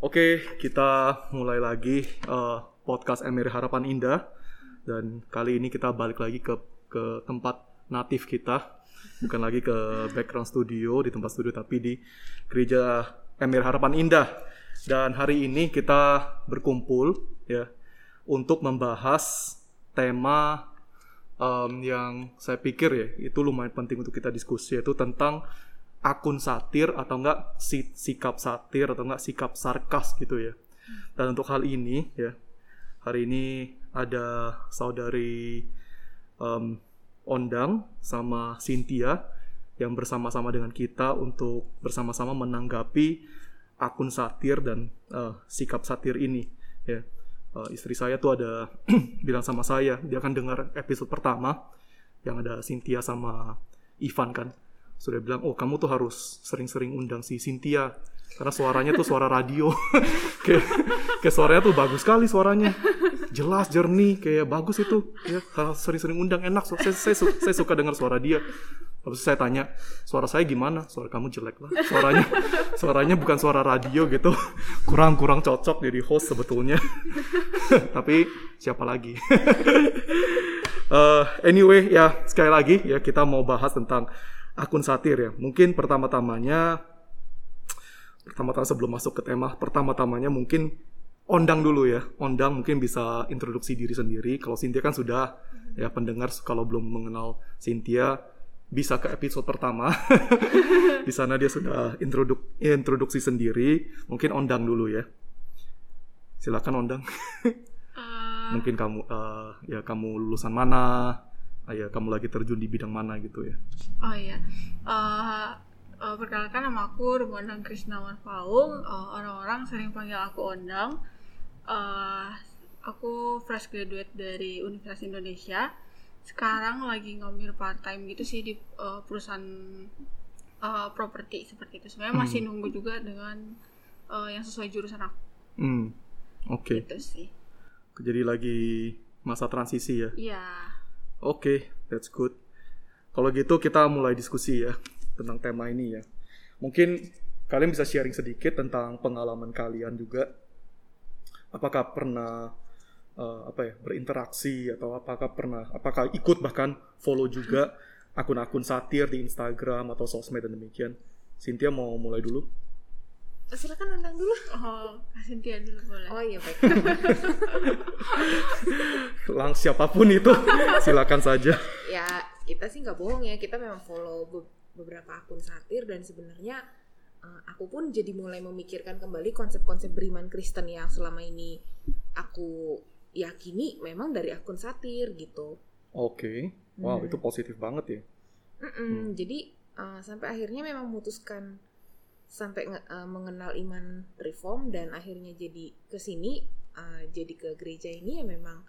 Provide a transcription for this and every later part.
Oke, kita mulai lagi uh, podcast Emir Harapan Indah dan kali ini kita balik lagi ke ke tempat natif kita, bukan lagi ke background studio di tempat studio tapi di gereja Emir Harapan Indah. Dan hari ini kita berkumpul ya untuk membahas tema um, yang saya pikir ya itu lumayan penting untuk kita diskusi yaitu tentang akun satir atau enggak sikap satir atau enggak sikap sarkas gitu ya. Dan untuk hal ini ya, hari ini ada saudari um, Ondang sama Cynthia yang bersama-sama dengan kita untuk bersama-sama menanggapi akun satir dan uh, sikap satir ini ya. Uh, istri saya tuh ada bilang sama saya dia akan dengar episode pertama yang ada Cynthia sama Ivan kan sudah bilang oh kamu tuh harus sering-sering undang si Cynthia karena suaranya tuh suara radio kayak kayak suaranya tuh bagus sekali suaranya jelas jernih kayak bagus itu ya sering-sering undang enak saya, saya, saya suka dengar suara dia Habis saya tanya, suara saya gimana? Suara kamu jelek lah. Suaranya suaranya bukan suara radio gitu. Kurang-kurang cocok jadi host sebetulnya. Tapi siapa lagi? uh, anyway, ya sekali lagi ya kita mau bahas tentang akun satir ya. Mungkin pertama-tamanya pertama-tama sebelum masuk ke tema, pertama-tamanya mungkin ondang dulu ya. Ondang mungkin bisa introduksi diri sendiri. Kalau Cynthia kan sudah ya pendengar kalau belum mengenal Cynthia bisa ke episode pertama. Di sana dia sudah introduk introduksi sendiri. Mungkin ondang dulu ya. Silakan ondang. uh... Mungkin kamu uh, ya kamu lulusan mana? Ya kamu lagi terjun di bidang mana gitu ya? Oh iya. Uh, uh, perkenalkan nama aku Rumandang Krisnawan Paung uh, orang-orang sering panggil aku Ondang. Uh, aku fresh graduate dari Universitas Indonesia. Sekarang lagi ngambil part time gitu sih di uh, perusahaan uh, properti seperti itu. Sebenarnya hmm. masih nunggu juga dengan uh, yang sesuai jurusan aku. Hmm. oke. Okay. itu sih. Jadi lagi masa transisi ya? Iya Oke, okay, that's good. Kalau gitu kita mulai diskusi ya tentang tema ini ya. Mungkin kalian bisa sharing sedikit tentang pengalaman kalian juga. Apakah pernah uh, apa ya berinteraksi atau apakah pernah apakah ikut bahkan follow juga akun-akun satir di Instagram atau sosmed dan demikian. Cynthia mau mulai dulu? Silakan undang dulu. Oh, Cynthia dulu boleh. Oh iya baik. Lang siapa pun itu, silakan saja. Ya kita sih nggak bohong ya, kita memang follow be beberapa akun satir dan sebenarnya uh, aku pun jadi mulai memikirkan kembali konsep-konsep beriman Kristen yang selama ini aku yakini memang dari akun satir gitu. Oke, okay. wow hmm. itu positif banget ya. Mm -mm, hmm. Jadi uh, sampai akhirnya memang memutuskan sampai uh, mengenal iman reform dan akhirnya jadi ke sini uh, jadi ke gereja ini ya memang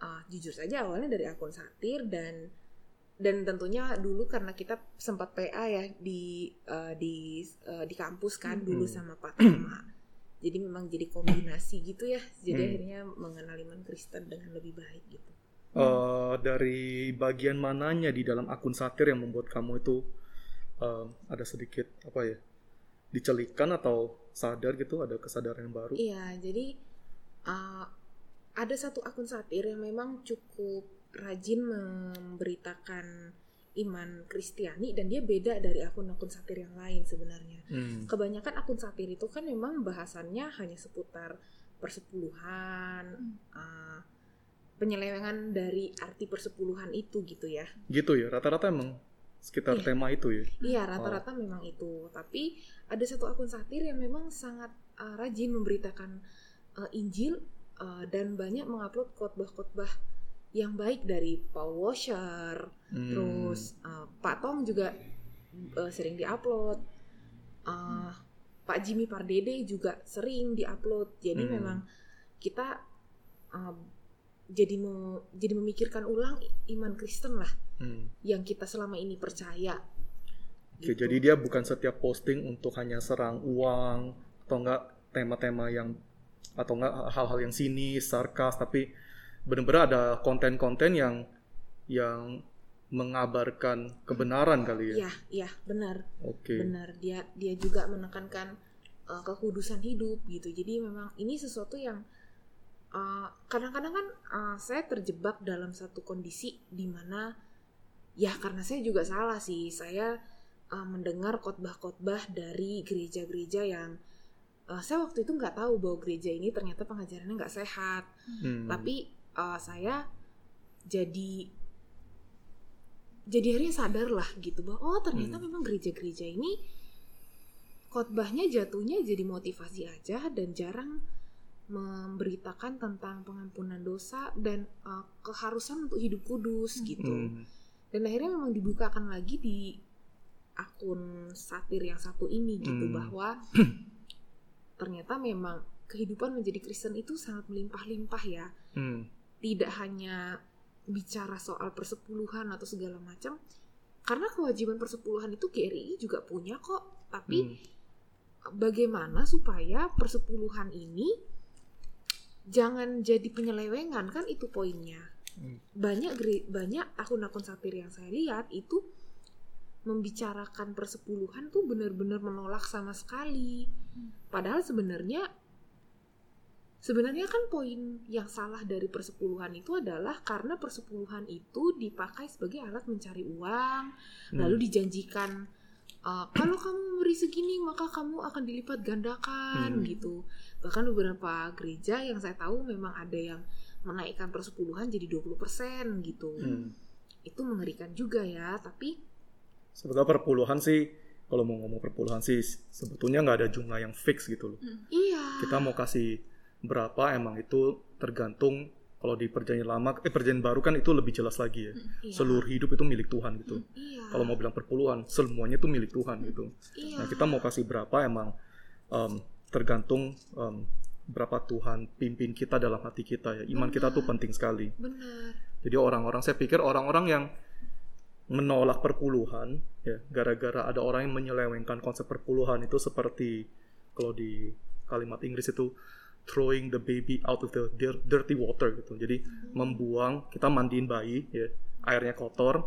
uh, jujur saja awalnya dari akun satir dan dan tentunya dulu karena kita sempat PA ya di uh, di uh, di kampus kan hmm. dulu sama Pak Tama. jadi memang jadi kombinasi gitu ya. Jadi hmm. akhirnya mengenal iman Kristen dengan lebih baik gitu. Uh, dari bagian mananya di dalam akun satir yang membuat kamu itu uh, ada sedikit apa ya dicelikan atau sadar gitu ada kesadaran yang baru? Iya, jadi uh, ada satu akun satir yang memang cukup rajin memberitakan iman Kristiani dan dia beda dari akun-akun satir yang lain sebenarnya. Hmm. Kebanyakan akun satir itu kan memang bahasannya hanya seputar persepuluhan, hmm. uh, penyelewengan dari arti persepuluhan itu gitu ya. Gitu ya, rata-rata emang sekitar iya. tema itu ya. Iya, rata-rata oh. memang itu. Tapi ada satu akun satir yang memang sangat uh, rajin memberitakan uh, Injil uh, dan banyak mengupload khotbah-khotbah yang baik dari Paul Washer, hmm. terus uh, Pak Tom juga uh, sering diupload. Uh, Pak Jimmy Pardede juga sering diupload. Jadi hmm. memang kita uh, jadi mau jadi memikirkan ulang iman Kristen lah hmm. yang kita selama ini percaya. Oke, gitu. jadi dia bukan setiap posting untuk hanya serang uang atau enggak tema-tema yang atau enggak hal-hal yang sinis, sarkas, tapi benar-benar ada konten-konten yang yang mengabarkan kebenaran kali ya. Iya, iya, benar. Oke. Okay. Benar. Dia dia juga menekankan uh, kekudusan hidup gitu jadi memang ini sesuatu yang uh, kadang-kadang kan uh, saya terjebak dalam satu kondisi di mana ya karena saya juga salah sih saya uh, mendengar khotbah-khotbah dari gereja-gereja yang uh, saya waktu itu nggak tahu bahwa gereja ini ternyata pengajarannya nggak sehat Hmm. tapi uh, saya jadi jadi akhirnya sadar lah gitu bahwa oh ternyata Hmm. memang gereja-gereja ini khotbahnya jatuhnya jadi motivasi aja dan jarang memberitakan tentang pengampunan dosa dan uh, keharusan untuk hidup kudus gitu Hmm. Dan akhirnya memang dibukakan lagi di akun satir yang satu ini gitu Hmm. bahwa ternyata memang kehidupan menjadi Kristen itu sangat melimpah-limpah ya Hmm. tidak hanya bicara soal persepuluhan atau segala macam karena kewajiban persepuluhan itu GRI juga punya kok tapi Hmm. bagaimana supaya persepuluhan ini jangan jadi penyelewengan kan itu poinnya Hmm. banyak banyak akun-akun satir yang saya lihat itu membicarakan persepuluhan tuh benar-benar menolak sama sekali padahal sebenarnya sebenarnya kan poin yang salah dari persepuluhan itu adalah karena persepuluhan itu dipakai sebagai alat mencari uang Hmm. lalu dijanjikan uh, kalau kamu memberi segini maka kamu akan dilipat gandakan Hmm. gitu bahkan beberapa gereja yang saya tahu memang ada yang menaikkan persepuluhan jadi 20% gitu Hmm. itu mengerikan juga ya tapi Sebetulnya perpuluhan sih, kalau mau ngomong perpuluhan sih, sebetulnya nggak ada jumlah yang fix gitu loh. iya Kita mau kasih berapa emang itu tergantung kalau di perjanjian lama, eh perjanjian baru kan itu lebih jelas lagi ya. iya, Seluruh hidup itu milik Tuhan gitu. iya Kalau mau bilang perpuluhan, semuanya itu milik Tuhan gitu. iya Nah kita mau kasih berapa emang em, tergantung em, berapa Tuhan pimpin kita dalam hati kita ya. Iman kita tuh penting sekali. benar Jadi orang-orang, saya pikir orang-orang yang menolak perpuluhan, ya, gara-gara ada orang yang menyelewengkan konsep perpuluhan itu seperti kalau di kalimat Inggris itu throwing the baby out of the dir- dirty water gitu. Jadi membuang, kita mandiin bayi, ya, airnya kotor,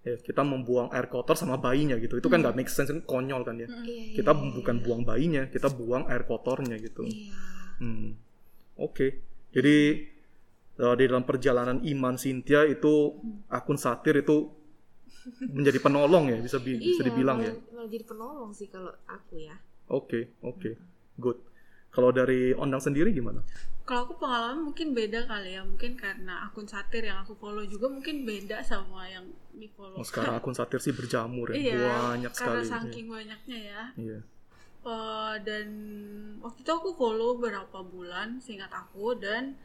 ya, kita membuang air kotor sama bayinya gitu. Itu kan nggak make sense, kan konyol kan ya. iya, Kita iya, bukan iya. buang bayinya, kita buang air kotornya gitu. iya Hmm. Oke. Jadi uh, di dalam perjalanan iman Cynthia itu akun satir itu menjadi penolong ya bisa bi- bisa Iya, dibilang ya. malah, malah jadi penolong sih kalau aku ya Oke, oke. Good. Kalau dari Ondang sendiri gimana? Kalau aku pengalaman mungkin beda kali ya, mungkin karena akun satir yang aku follow juga mungkin beda sama yang di follow. Oh, sekarang akun satir sih berjamur ya. iya, Banyak karena sekali. saking banyaknya ya. Iya. Eh, dan waktu itu aku follow beberapa bulan, seingat aku dan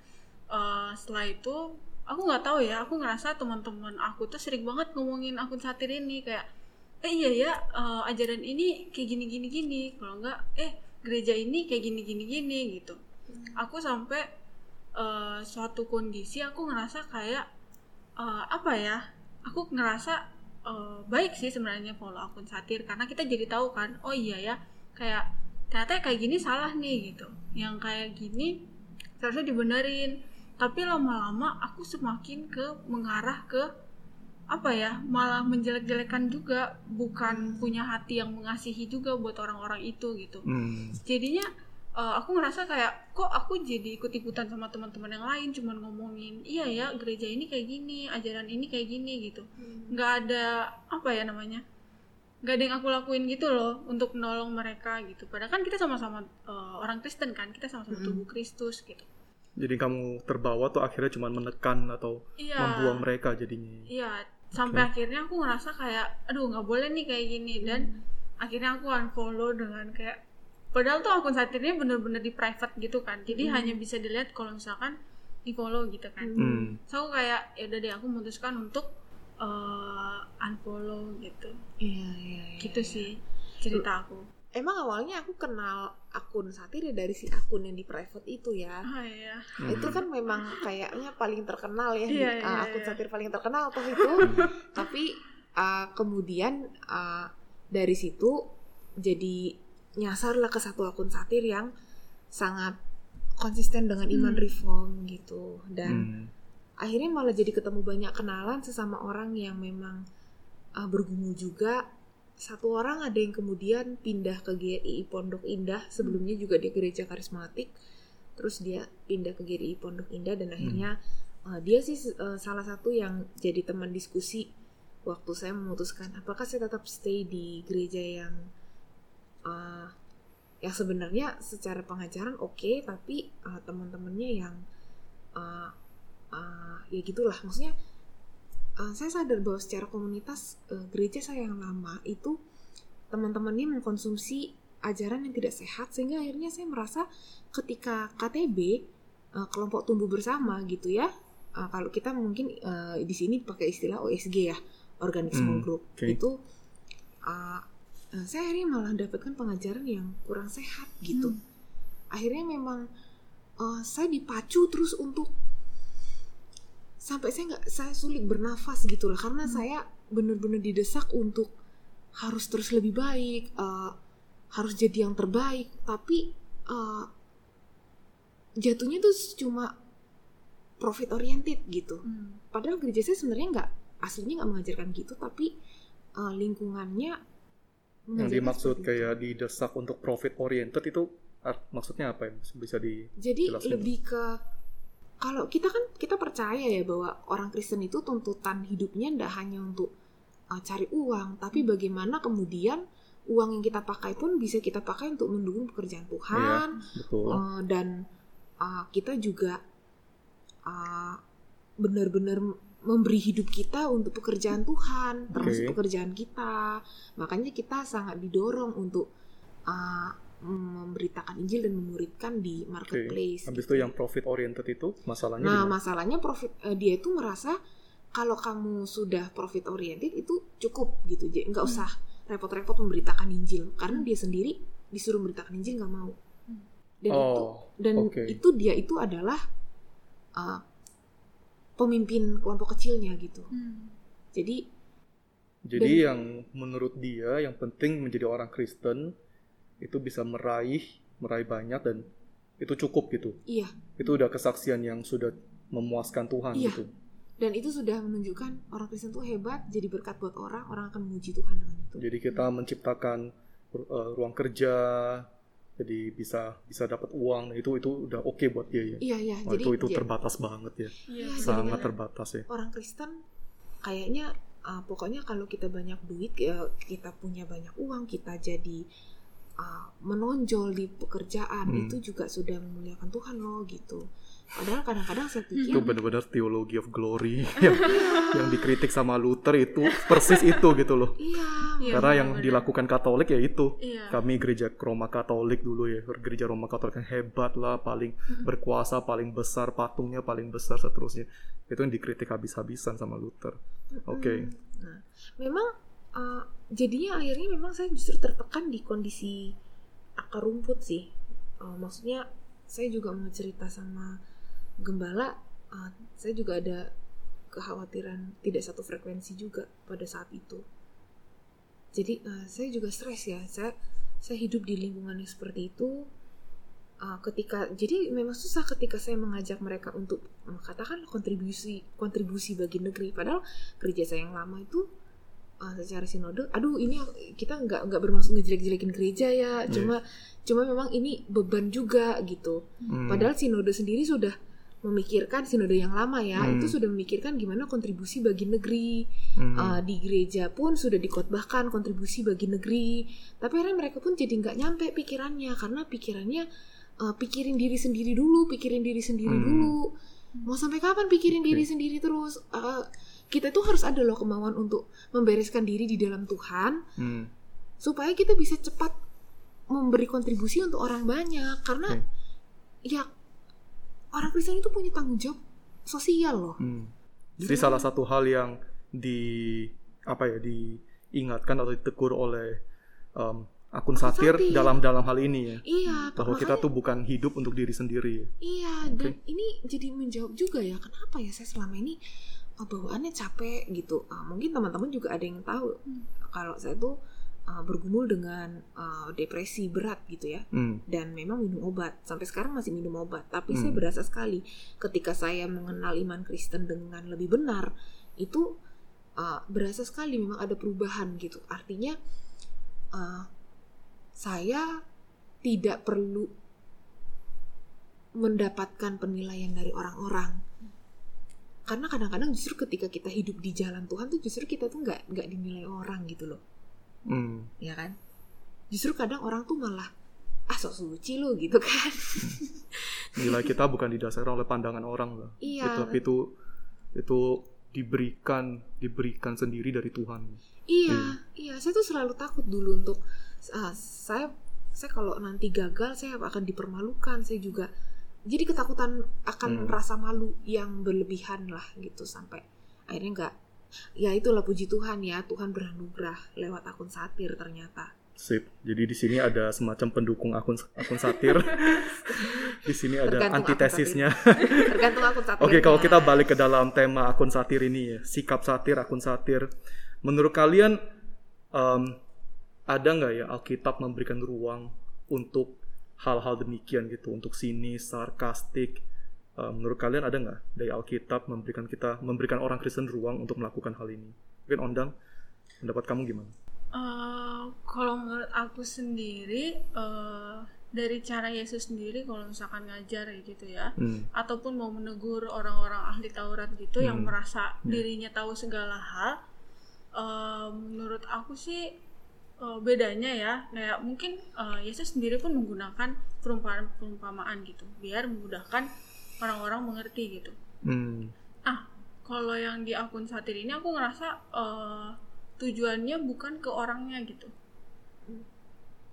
eh, setelah itu aku nggak tahu ya, aku ngerasa teman-teman aku tuh sering banget ngomongin akun satir ini kayak, eh iya ya eh, ajaran ini kayak gini gini gini, kalau nggak eh gereja ini kayak gini gini gini gitu. Aku sampai eh, suatu kondisi aku ngerasa kayak eh, apa ya? Aku ngerasa eh, baik sih sebenarnya follow akun satir karena kita jadi tahu kan, oh iya ya kayak ternyata kayak gini salah nih gitu. Yang kayak gini seharusnya dibenerin. Tapi lama-lama aku semakin ke mengarah ke apa ya malah menjelek-jelekan juga. Bukan punya hati yang mengasihi juga buat orang-orang itu gitu. Hmm. jadinya eh, aku ngerasa kayak kok aku jadi ikut-ikutan sama teman-teman yang lain cuman ngomongin iya ya gereja ini kayak gini ajaran ini kayak gini gitu. Nggak ada apa ya namanya nggak ada yang aku lakuin gitu loh untuk menolong mereka gitu. Padahal kan kita sama-sama eh, orang Kristen kan kita sama-sama tubuh Kristus gitu. Jadi kamu terbawa tuh akhirnya cuma menekan atau iya. membuang mereka jadinya. iya sampai akhirnya aku ngerasa kayak aduh nggak boleh nih kayak gini. Dan akhirnya aku unfollow dengan kayak padahal tuh akun satirnya bener-bener di private gitu kan. Jadi hanya bisa dilihat kalau misalkan di follow gitu kan. Hmm. so aku kayak ya udah deh aku memutuskan untuk eh, unfollow gitu iya iya iya gitu sih cerita aku emang awalnya aku kenal akun satir ya dari si akun yang di private itu ya ah iya Hmm. itu kan memang kayaknya paling terkenal ya Iya, di- iya, uh, akun iya. satir paling terkenal toh itu tapi uh, kemudian uh, dari situ jadi nyasar lah ke satu akun satir yang sangat konsisten dengan iman Hmm. reform gitu dan Hmm. Akhirnya malah jadi ketemu banyak kenalan sesama orang yang memang uh, bergumul juga. Satu orang ada yang kemudian pindah ke GRI Pondok Indah sebelumnya juga dia gereja karismatik terus dia pindah ke GRI Pondok Indah dan akhirnya uh, dia sih uh, salah satu yang jadi teman diskusi waktu saya memutuskan apakah saya tetap stay di gereja yang uh, yang sebenarnya secara pengajaran oke tapi uh, teman-temannya yang uh, uh, ya gitulah maksudnya uh, saya sadar bahwa secara komunitas uh, gereja saya yang lama itu teman-temannya mengkonsumsi ajaran yang tidak sehat sehingga akhirnya saya merasa ketika KTB uh, kelompok tumbuh bersama gitu ya uh, kalau kita mungkin uh, di sini pakai istilah OSG ya organic small Hmm, group oke. itu uh, uh, saya akhirnya malah dapatkan pengajaran yang kurang sehat gitu Hmm. akhirnya memang uh, saya dipacu terus untuk sampai saya nggak saya sulit bernafas gitu lah karena saya benar-benar didesak untuk harus terus lebih baik uh, harus jadi yang terbaik tapi uh, jatuhnya tuh cuma profit oriented gitu Hmm. padahal gereja saya sebenarnya nggak aslinya nggak mengajarkan gitu tapi uh, lingkungannya Yang dimaksud itu. kayak didesak untuk profit oriented itu maksudnya apa ya? Bisa di Jadi lebih ke kalau kita kan kita percaya ya bahwa orang Kristen itu tuntutan hidupnya tidak hanya untuk uh, cari uang, tapi bagaimana kemudian uang yang kita pakai pun bisa kita pakai untuk mendukung pekerjaan Tuhan betul. uh, dan uh, kita juga uh, benar-benar memberi hidup kita untuk pekerjaan Tuhan, termasuk pekerjaan kita. Makanya kita sangat didorong untuk uh, memberitakan Injil dan memuridkan di marketplace. Habis gitu itu yang profit oriented itu masalahnya Nah, gimana? masalahnya profit eh, dia itu merasa kalau kamu sudah profit oriented itu cukup gitu, jadi nggak usah repot-repot memberitakan Injil karena dia sendiri disuruh memberitakan Injil nggak mau. Dan itu oh, dan oke. itu dia itu adalah uh, pemimpin kelompok kecilnya gitu. Hmm. Jadi Jadi dan- yang menurut dia yang penting menjadi orang Kristen itu bisa meraih meraih banyak dan itu cukup gitu. iya Itu udah kesaksian yang sudah memuaskan Tuhan Iya. gitu. dan itu sudah menunjukkan orang Kristen tuh hebat, jadi berkat buat orang, orang akan memuji Tuhan dengan itu. Jadi kita menciptakan uh, ruang kerja jadi bisa bisa dapat uang Nah, itu itu udah oke buat dia ya. Iya iya, jadi itu itu ja- terbatas banget ya. Iya. Iya, Sangat terbatas ya. orang Kristen kayaknya uh, pokoknya kalau kita banyak duit ya kita punya banyak uang kita jadi uh, menonjol di pekerjaan Hmm. itu juga sudah memuliakan Tuhan loh gitu padahal kadang-kadang saya Itu pikir benar-benar teologi of glory yang, yang dikritik sama Luther itu persis itu gitu loh. iya Iya, Karena yang benar-benar. dilakukan Katolik ya itu. Iya. Kami gereja Roma Katolik dulu ya, gereja Roma Katolik yang hebat lah, paling berkuasa, paling besar, patungnya paling besar seterusnya. Itu yang dikritik habis-habisan sama Luther. Oke. nah memang uh, jadinya akhirnya memang saya justru tertekan di kondisi akar rumput sih. Uh, maksudnya saya juga mau cerita sama gembala uh, saya juga ada kekhawatiran tidak satu frekuensi juga pada saat itu. Jadi uh, saya juga stres ya. Saya saya hidup di lingkungan yang seperti itu. Uh, ketika jadi memang susah ketika saya mengajak mereka untuk katakan kontribusi kontribusi bagi negeri. Padahal gereja saya yang lama itu uh, secara sinode aduh ini kita nggak nggak bermaksud ngejelek-jelekin gereja ya cuma cuma memang ini beban juga gitu Hmm. padahal sinode sendiri sudah memikirkan sinode yang lama ya Hmm. itu sudah memikirkan gimana kontribusi bagi negeri Hmm. Uh, di gereja pun sudah dikotbahkan kontribusi bagi negeri tapi akhirnya mereka pun jadi nggak nyampe pikirannya karena pikirannya uh, pikirin diri sendiri dulu pikirin diri sendiri Hmm. dulu mau sampai kapan pikirin Oke. diri sendiri terus Uh, kita tuh harus ada loh kemauan untuk membereskan diri di dalam Tuhan Hmm. supaya kita bisa cepat memberi kontribusi untuk orang banyak karena Oke. ya orang Kristen itu punya tanggung jawab sosial loh Hmm. Jadi salah satu hal yang di apa ya diingatkan atau ditegur oleh um, akun satir satir. dalam dalam hal ini ya iya bahwa kita makanya- tuh bukan hidup untuk diri sendiri. Iya, dan ini jadi menjawab juga ya kenapa ya saya selama ini uh, bawaannya capek gitu. Ah, mungkin teman-teman juga ada yang tahu Hmm. kalau saya tuh uh, bergumul dengan uh, depresi berat gitu ya. Hmm. Dan memang minum obat. Sampai sekarang masih minum obat, tapi Hmm. saya berasa sekali ketika saya mengenal iman Kristen dengan lebih benar, itu uh, berasa sekali memang ada perubahan gitu. Artinya eh, saya tidak perlu mendapatkan penilaian dari orang-orang karena kadang-kadang justru ketika kita hidup di jalan Tuhan tuh justru kita tuh nggak nggak dinilai orang gitu loh Hmm. ya kan justru kadang orang tuh malah ah sok suci lo gitu kan Nilai kita bukan didasarkan oleh pandangan orang lah. Iya. Itu, tapi itu itu diberikan diberikan sendiri dari Tuhan. iya iya saya tuh selalu takut dulu untuk ah, saya saya kalau nanti gagal saya akan dipermalukan saya juga jadi ketakutan akan Hmm. rasa malu yang berlebihan lah gitu sampai akhirnya nggak ya itulah puji Tuhan ya Tuhan beranugerah lewat akun satir ternyata Sip. Jadi di sini ada semacam pendukung akun akun satir. di sini ada Tergantung akun antitesisnya. tergantung akun satir Oke, kalau kita balik ke dalam tema akun satir ini ya, sikap satir, akun satir. Menurut kalian em, ada nggak ya Alkitab memberikan ruang untuk hal-hal demikian gitu, untuk sinis, sarkastik? Em, menurut kalian ada nggak dari Alkitab memberikan kita, memberikan orang Kristen ruang untuk melakukan hal ini? Mungkin Ondang, pendapat kamu gimana? Eh, kalau menurut aku sendiri eh, dari cara Yesus sendiri kalau misalkan ngajar ya gitu ya Hmm. ataupun mau menegur orang-orang ahli Taurat gitu yang Hmm. merasa dirinya tahu segala hal eh, menurut aku sih eh, bedanya ya kayak mungkin eh, Yesus sendiri pun menggunakan perumpamaan-perumpamaan gitu biar memudahkan orang-orang mengerti gitu Hmm. ah kalau yang di akun satir ini aku ngerasa eh, tujuannya bukan ke orangnya gitu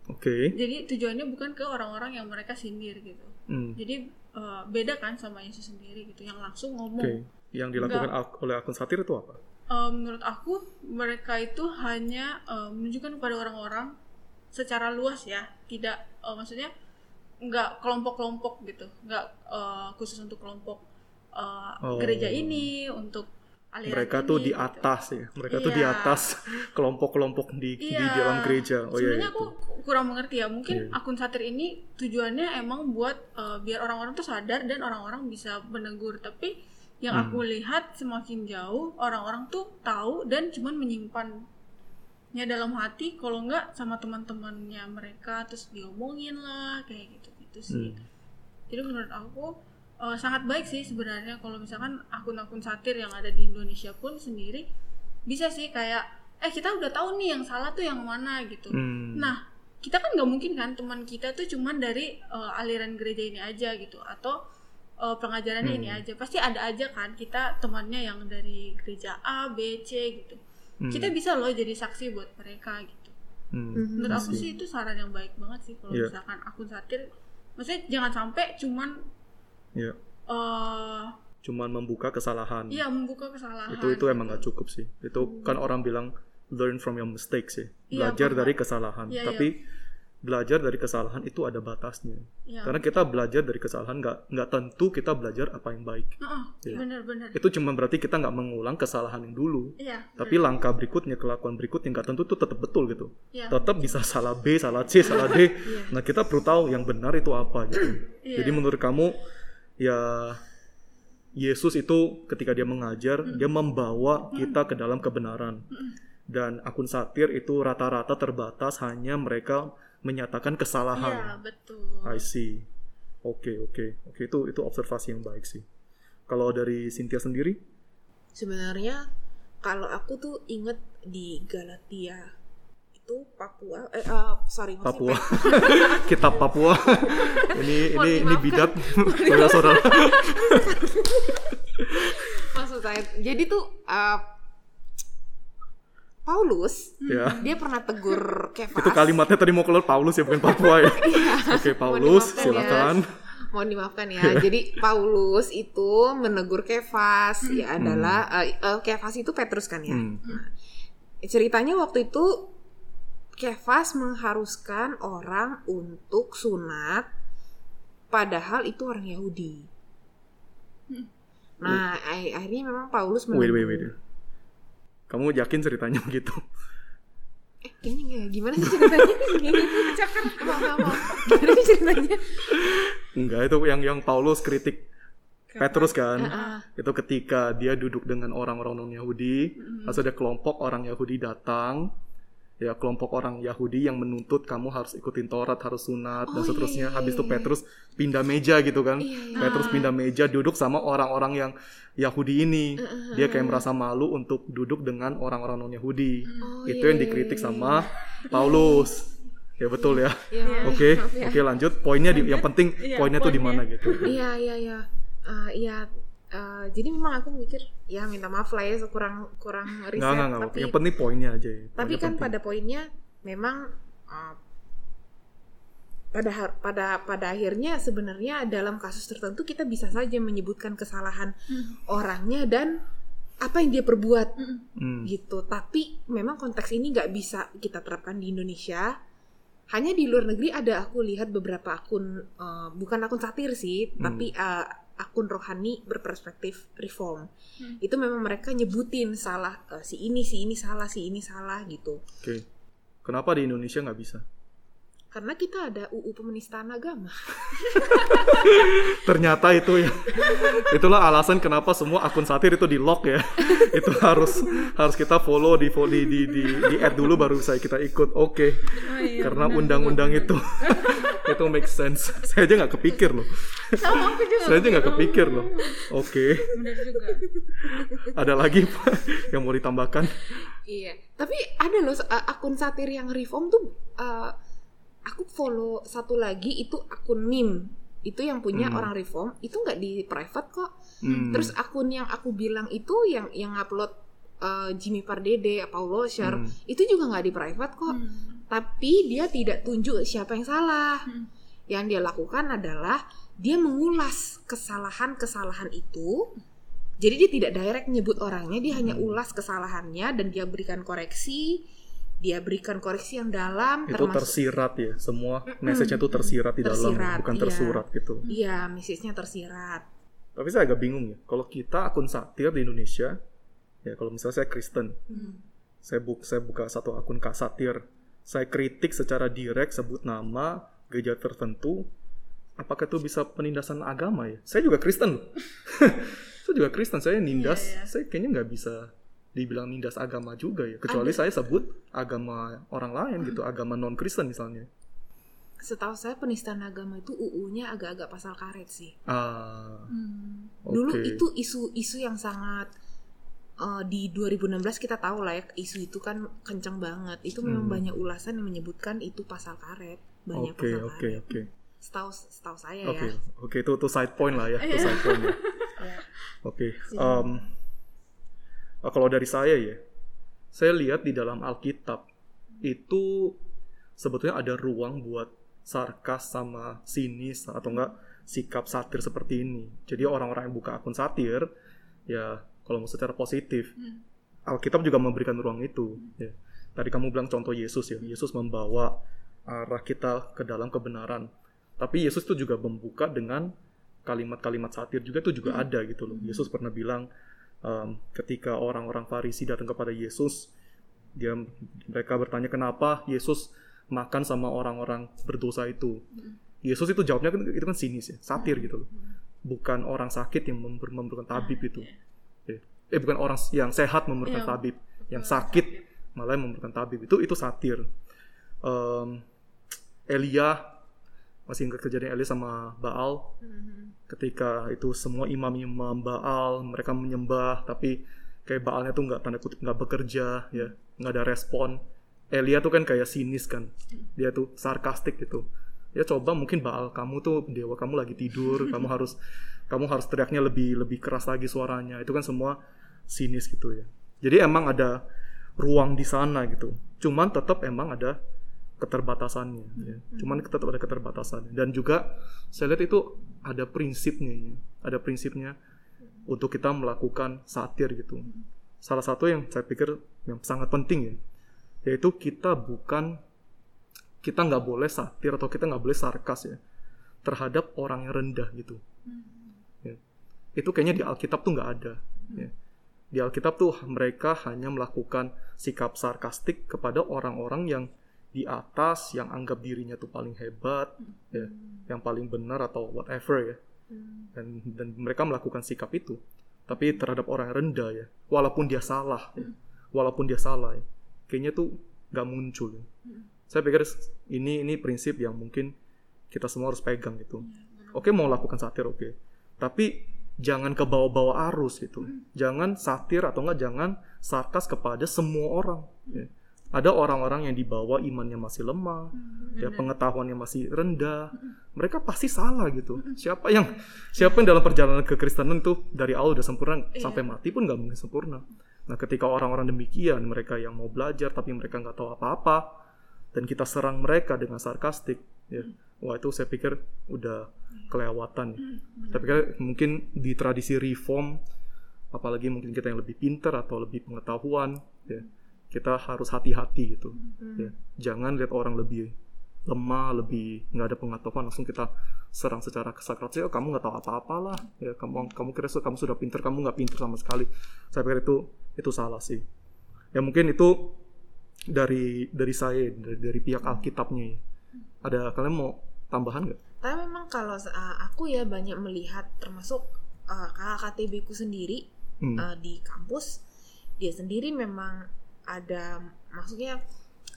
Oke. jadi tujuannya bukan ke orang-orang yang mereka sindir gitu Hmm. jadi eh, beda kan sama Yesus sendiri gitu yang langsung ngomong Oke. Yang dilakukan ak- oleh akun satir itu apa? Eh, menurut aku mereka itu hanya eh, menunjukkan kepada orang-orang secara luas ya tidak eh, maksudnya nggak kelompok-kelompok gitu nggak eh, khusus untuk kelompok eh, Oh. gereja ini untuk aliran Mereka tuh ini, di gitu. atas ya. Mereka tuh di Iya. atas kelompok-kelompok di di Iya. dalam gereja. Oh iya. Sebenarnya itu. aku kurang mengerti ya. Mungkin Iya. akun satir ini tujuannya emang buat eh, biar orang-orang tuh sadar dan orang-orang bisa menegur. Tapi yang Hmm. aku lihat semakin jauh orang-orang tuh tahu dan cuman menyimpannya dalam hati. Kalau nggak sama teman-temannya mereka terus diomongin lah kayak gitu-gitu sih. Hmm. Jadi menurut aku eh, sangat baik sih sebenarnya kalau misalkan akun-akun satir yang ada di Indonesia pun sendiri bisa sih kayak eh kita udah tahu nih yang salah tuh yang mana gitu. Hmm. Nah kita kan nggak mungkin kan teman kita tuh cuman dari eh, aliran gereja ini aja gitu atau eh, pengajarannya ini Hmm. aja pasti ada aja kan kita temannya yang dari gereja A B C gitu. Hmm. Kita bisa loh jadi saksi buat mereka gitu. Hmm. Mhm. Menurut aku sih itu saran yang baik banget sih kalau Iya. misalkan akun satir. Maksudnya jangan sampai cuman Iya. eh Cuman membuka kesalahan. Iya membuka kesalahan. itu itu emang gitu. nggak cukup sih. Itu kan orang bilang learn from your mistakes ya. Iya, Belajar benar. dari kesalahan. Iya, Tapi belajar dari kesalahan itu ada batasnya. Iya. Karena kita belajar dari kesalahan nggak nggak tentu kita belajar apa yang baik. Heeh, Iya. bener-bener. Itu cuma berarti kita nggak mengulang kesalahan yang dulu. Iya. Tapi langkah berikutnya, kelakuan berikutnya nggak tentu itu tetap betul gitu. Iya. Tetap bisa salah B, salah C, salah D. Nah kita perlu tahu yang benar itu apa gitu. Iya. Jadi menurut kamu ya Yesus itu ketika dia mengajar dia membawa kita ke dalam kebenaran. Dan akun satir itu rata-rata terbatas hanya mereka menyatakan Iya kesalahan. betul. I see. Oke oke oke itu itu observasi yang baik sih. Kalau dari Cynthia sendiri, sebenarnya kalau aku tuh inget di Galatia itu Papua eh eh, sorry Papua, kitab Papua. ini ini ini bidat, saudara-saudara. maksud saya jadi tuh uh, Paulus ya. dia pernah tegur Kefas Itu kalimatnya tadi mau keluar Paulus ya bukan Papua ya. Oke Paulus, ya. silakan. mohon dimaafkan ya jadi Paulus itu menegur Kefas ya adalah eh, eh, Kefas itu Petrus kan ya Hmm. ceritanya waktu itu Kefas mengharuskan orang untuk sunat padahal itu orang Yahudi nah ai- akhirnya memang Paulus Wait menegur wait wait. Kamu yakin ceritanya begitu? eh ini nggak gimana sih ceritanya? Ini cakap mau nggak mau gimana sih ceritanya? Enggak itu yang yang Paulus kritik Petrus kan. Ah, Itu ketika dia duduk dengan orang-orang non Yahudi, lalu ada kelompok orang Yahudi datang ya kelompok orang Yahudi yang menuntut kamu harus ikutin Taurat, harus sunat dan Oh, iya, seterusnya. iya, Habis itu iya. Petrus pindah meja gitu kan. Iya, iya. Petrus pindah meja duduk sama orang-orang yang Yahudi ini. Uh, Dia kayak merasa malu untuk duduk dengan orang-orang non Yahudi. Oh, itu iya, yang iya, dikritik iya, sama Paulus. Ya betul ya. iya. Oke, ya. oke lanjut. Poinnya di, yang penting Iya, poinnya tuh di poinnya. mana gitu. Iya iya iya. Eh, iya. Eh, jadi memang aku mikir ya minta maaf lah ya kurang kurang riset Nggak, nggak, nggak. tapi Yang penting poinnya aja. ya. tapi kan penting. pada poinnya memang eh, pada pada pada akhirnya sebenarnya dalam kasus tertentu kita bisa saja menyebutkan kesalahan orangnya dan apa yang dia perbuat Hmm. gitu. Tapi memang konteks ini nggak bisa kita terapkan di Indonesia. Hanya di luar negeri ada aku lihat beberapa akun eh, bukan akun satir sih, Hmm. tapi eh, akun rohani berperspektif reform. Hmm. Itu memang mereka nyebutin salah eh, si ini si ini salah si ini salah gitu. Oke. Kenapa di Indonesia nggak bisa? Karena kita ada UU penistaan agama. Ternyata itu ya. Itulah alasan kenapa semua akun satir itu di lock ya. itu harus harus kita follow di di di di, di add dulu baru bisa kita ikut. Oke. Oh, iya, Karena undang-undang itu itu make sense. Saya aja nggak kepikir loh. Sama aku juga. Saya aja nggak kepikir loh. Oke. Benar juga. Ada lagi Pak yang mau ditambahkan? Iya. Tapi ada loh uh, akun satir yang reform tuh uh, aku follow satu lagi itu akun meme. Itu yang punya Hmm. orang reform itu nggak di private kok. Hmm. Terus akun yang aku bilang itu yang yang upload uh, Jimmy Pardede, Paul Washer, Hmm. itu juga nggak di private kok. Hmm. Tapi dia tidak tunjuk siapa yang salah. Hmm. Yang dia lakukan adalah dia mengulas kesalahan-kesalahan itu. Jadi dia tidak direct nyebut orangnya, dia hanya Hmm. ulas kesalahannya dan dia berikan koreksi. Dia berikan koreksi yang dalam itu termasuk tersirat ya. Semua Mm-mm. message-nya tuh tersirat di dalam, Tersirat, bukan iya. tersurat gitu. Iya, message-nya tersirat. Tapi saya agak bingung ya. Kalau kita akun satir di Indonesia, ya kalau misalnya saya Kristen, Hmm. saya buka saya buka satu akun kak satir, saya kritik secara direct sebut nama gereja tertentu, apakah itu bisa penindasan agama ya? Saya juga Kristen loh. saya juga Kristen, saya nindas, Iya, iya. saya kayaknya nggak bisa dibilang nindas agama juga ya. Kecuali saya sebut agama orang lain gitu, agama non Kristen misalnya. Setahu saya penistaan agama itu UU-nya agak-agak pasal karet sih. Ah, Hmm. Dulu oke. itu isu-isu yang sangat eh, di 2016 kita tahu lah ya isu itu kan kenceng banget. Itu memang Hmm. banyak ulasan yang menyebutkan itu pasal karet, banyak Oke, pasal oke, karet. oke. Setahu setahu saya Oke, ya. oke itu itu side point lah ya, itu Iya. side point. ya. Ya. Oke, Silakan. em, eh, kalau dari saya ya, saya lihat di dalam Alkitab itu sebetulnya ada ruang buat sarkas sama sinis atau enggak sikap satir seperti ini. Jadi orang-orang yang buka akun satir, ya kalau mau secara positif, Hmm. Alkitab juga memberikan ruang itu. Ya. Tadi kamu bilang contoh Yesus ya, Yesus membawa arah kita ke dalam kebenaran. Tapi Yesus itu juga membuka dengan kalimat-kalimat satir juga itu juga ada gitu loh. Yesus pernah bilang um, ketika orang-orang Farisi datang kepada Yesus, dia mereka bertanya kenapa Yesus makan sama orang-orang berdosa itu. Yesus itu jawabnya kan itu kan sinis ya, satir gitu loh. Bukan orang sakit yang member- memerlukan tabib itu. Eh, bukan orang yang sehat memerlukan Iya, tabib, yang sakit malah yang memerlukan tabib. Itu itu satir. Em, Elia masih ingat kejadian Elia sama Baal? Mhm. ketika itu semua imam-imam Baal mereka menyembah tapi kayak Baalnya tuh nggak tanda kutip nggak bekerja ya. Nggak ada respon. Elia tuh kan kayak sinis kan. Dia tuh sarkastik gitu. Ya coba mungkin Baal kamu tuh dewa kamu lagi tidur kamu harus kamu harus teriaknya lebih lebih keras lagi suaranya. Itu kan semua sinis gitu ya. Jadi emang ada ruang di sana gitu. Cuman tetap emang ada keterbatasannya ya. cuman tetap ada keterbatasannya. Dan juga saya lihat itu ada prinsipnya ya. ada prinsipnya untuk kita melakukan satir gitu. Salah satu yang saya pikir yang sangat penting ya yaitu kita bukan kita nggak boleh satir atau kita nggak boleh sarkas ya terhadap orang yang rendah gitu. Ya. Itu kayaknya di Alkitab tuh nggak ada ya. di Alkitab tuh mereka hanya melakukan sikap sarkastik kepada orang-orang yang di atas yang anggap dirinya tuh paling hebat ya yang paling benar atau whatever ya dan dan mereka melakukan sikap itu tapi terhadap orang rendah ya walaupun dia salah ya, walaupun dia salah ya, kayaknya tuh nggak muncul. Mm. Saya pikir ini ini prinsip yang mungkin kita semua harus pegang gitu. Iya, Oke mau lakukan satir oke, tapi jangan ke bawah-bawah arus gitu. Jangan satir atau enggak jangan sarkas kepada semua orang. ya. Ada orang-orang yang dibawa imannya masih lemah, ya pengetahuannya masih rendah. Mereka pasti salah gitu. Siapa yang siapa yang dalam perjalanan kekristenan itu dari awal udah sempurna Iya. sampai mati pun nggak mungkin sempurna. Nah ketika orang-orang demikian mereka yang mau belajar tapi mereka nggak tahu apa-apa dan kita serang mereka dengan sarkastik, ya wah itu saya pikir udah kelewatan. ya. Saya pikir mungkin di tradisi reform, apalagi mungkin kita yang lebih pinter atau lebih pengetahuan, ya kita harus hati-hati gitu. Ya. Jangan lihat orang lebih lemah, lebih nggak ada pengetahuan langsung kita serang secara kesakrat. Ya kamu nggak tahu apa-apa lah. Ya kamu kamu kira kamu sudah pinter, kamu nggak pinter sama sekali. Saya pikir itu itu salah sih. Ya mungkin itu dari dari saya dari, dari pihak Alkitabnya. ya. Ada kalian mau tambahan nggak? Tapi memang kalau uh, aku ya banyak melihat termasuk uh, kakak KTB ku sendiri Hmm. uh, di kampus dia sendiri memang ada maksudnya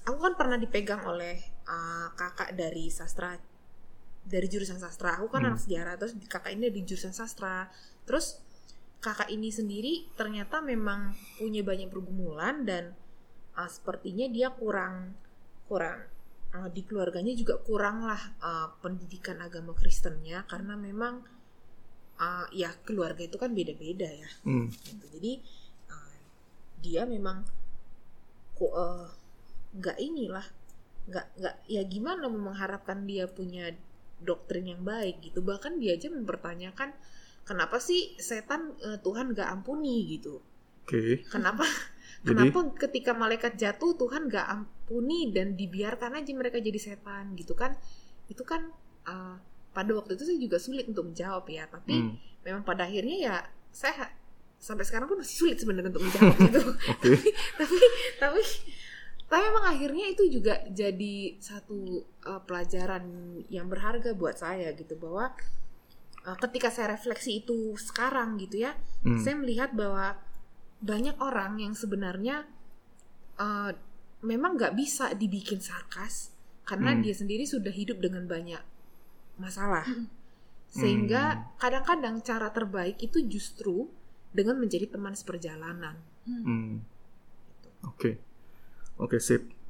aku kan pernah dipegang oleh uh, kakak dari sastra dari jurusan sastra aku kan Hmm. anak sejarah terus kakak ini di jurusan sastra terus kakak ini sendiri ternyata memang punya banyak pergumulan dan uh, sepertinya dia kurang kurang uh, di keluarganya juga kurang lah uh, pendidikan agama Kristennya karena memang uh, ya keluarga itu kan beda-beda ya Hmm. gitu. Jadi uh, dia memang kok uh, nggak inilah nggak nggak ya gimana mengharapkan dia punya doktrin yang baik gitu bahkan dia aja mempertanyakan kenapa sih setan uh, Tuhan nggak ampuni gitu Oke. kenapa Jadi- kenapa ketika malaikat jatuh Tuhan nggak ampuni dan dibiarkan aja mereka jadi setan gitu kan itu kan uh, pada waktu itu saya juga sulit untuk menjawab ya tapi Hmm. memang pada akhirnya ya saya sampai sekarang pun masih sulit sebenarnya untuk menjawab gitu Oke. tapi tapi tapi memang akhirnya itu juga jadi satu uh, pelajaran yang berharga buat saya gitu bahwa uh, ketika saya refleksi itu sekarang gitu ya Hmm. saya melihat bahwa banyak orang yang sebenarnya uh, memang nggak bisa dibikin sarkas karena Hmm. dia sendiri sudah hidup dengan banyak masalah sehingga kadang-kadang cara terbaik itu justru dengan menjadi teman seperjalanan Hmm. Oke. Oke, sip.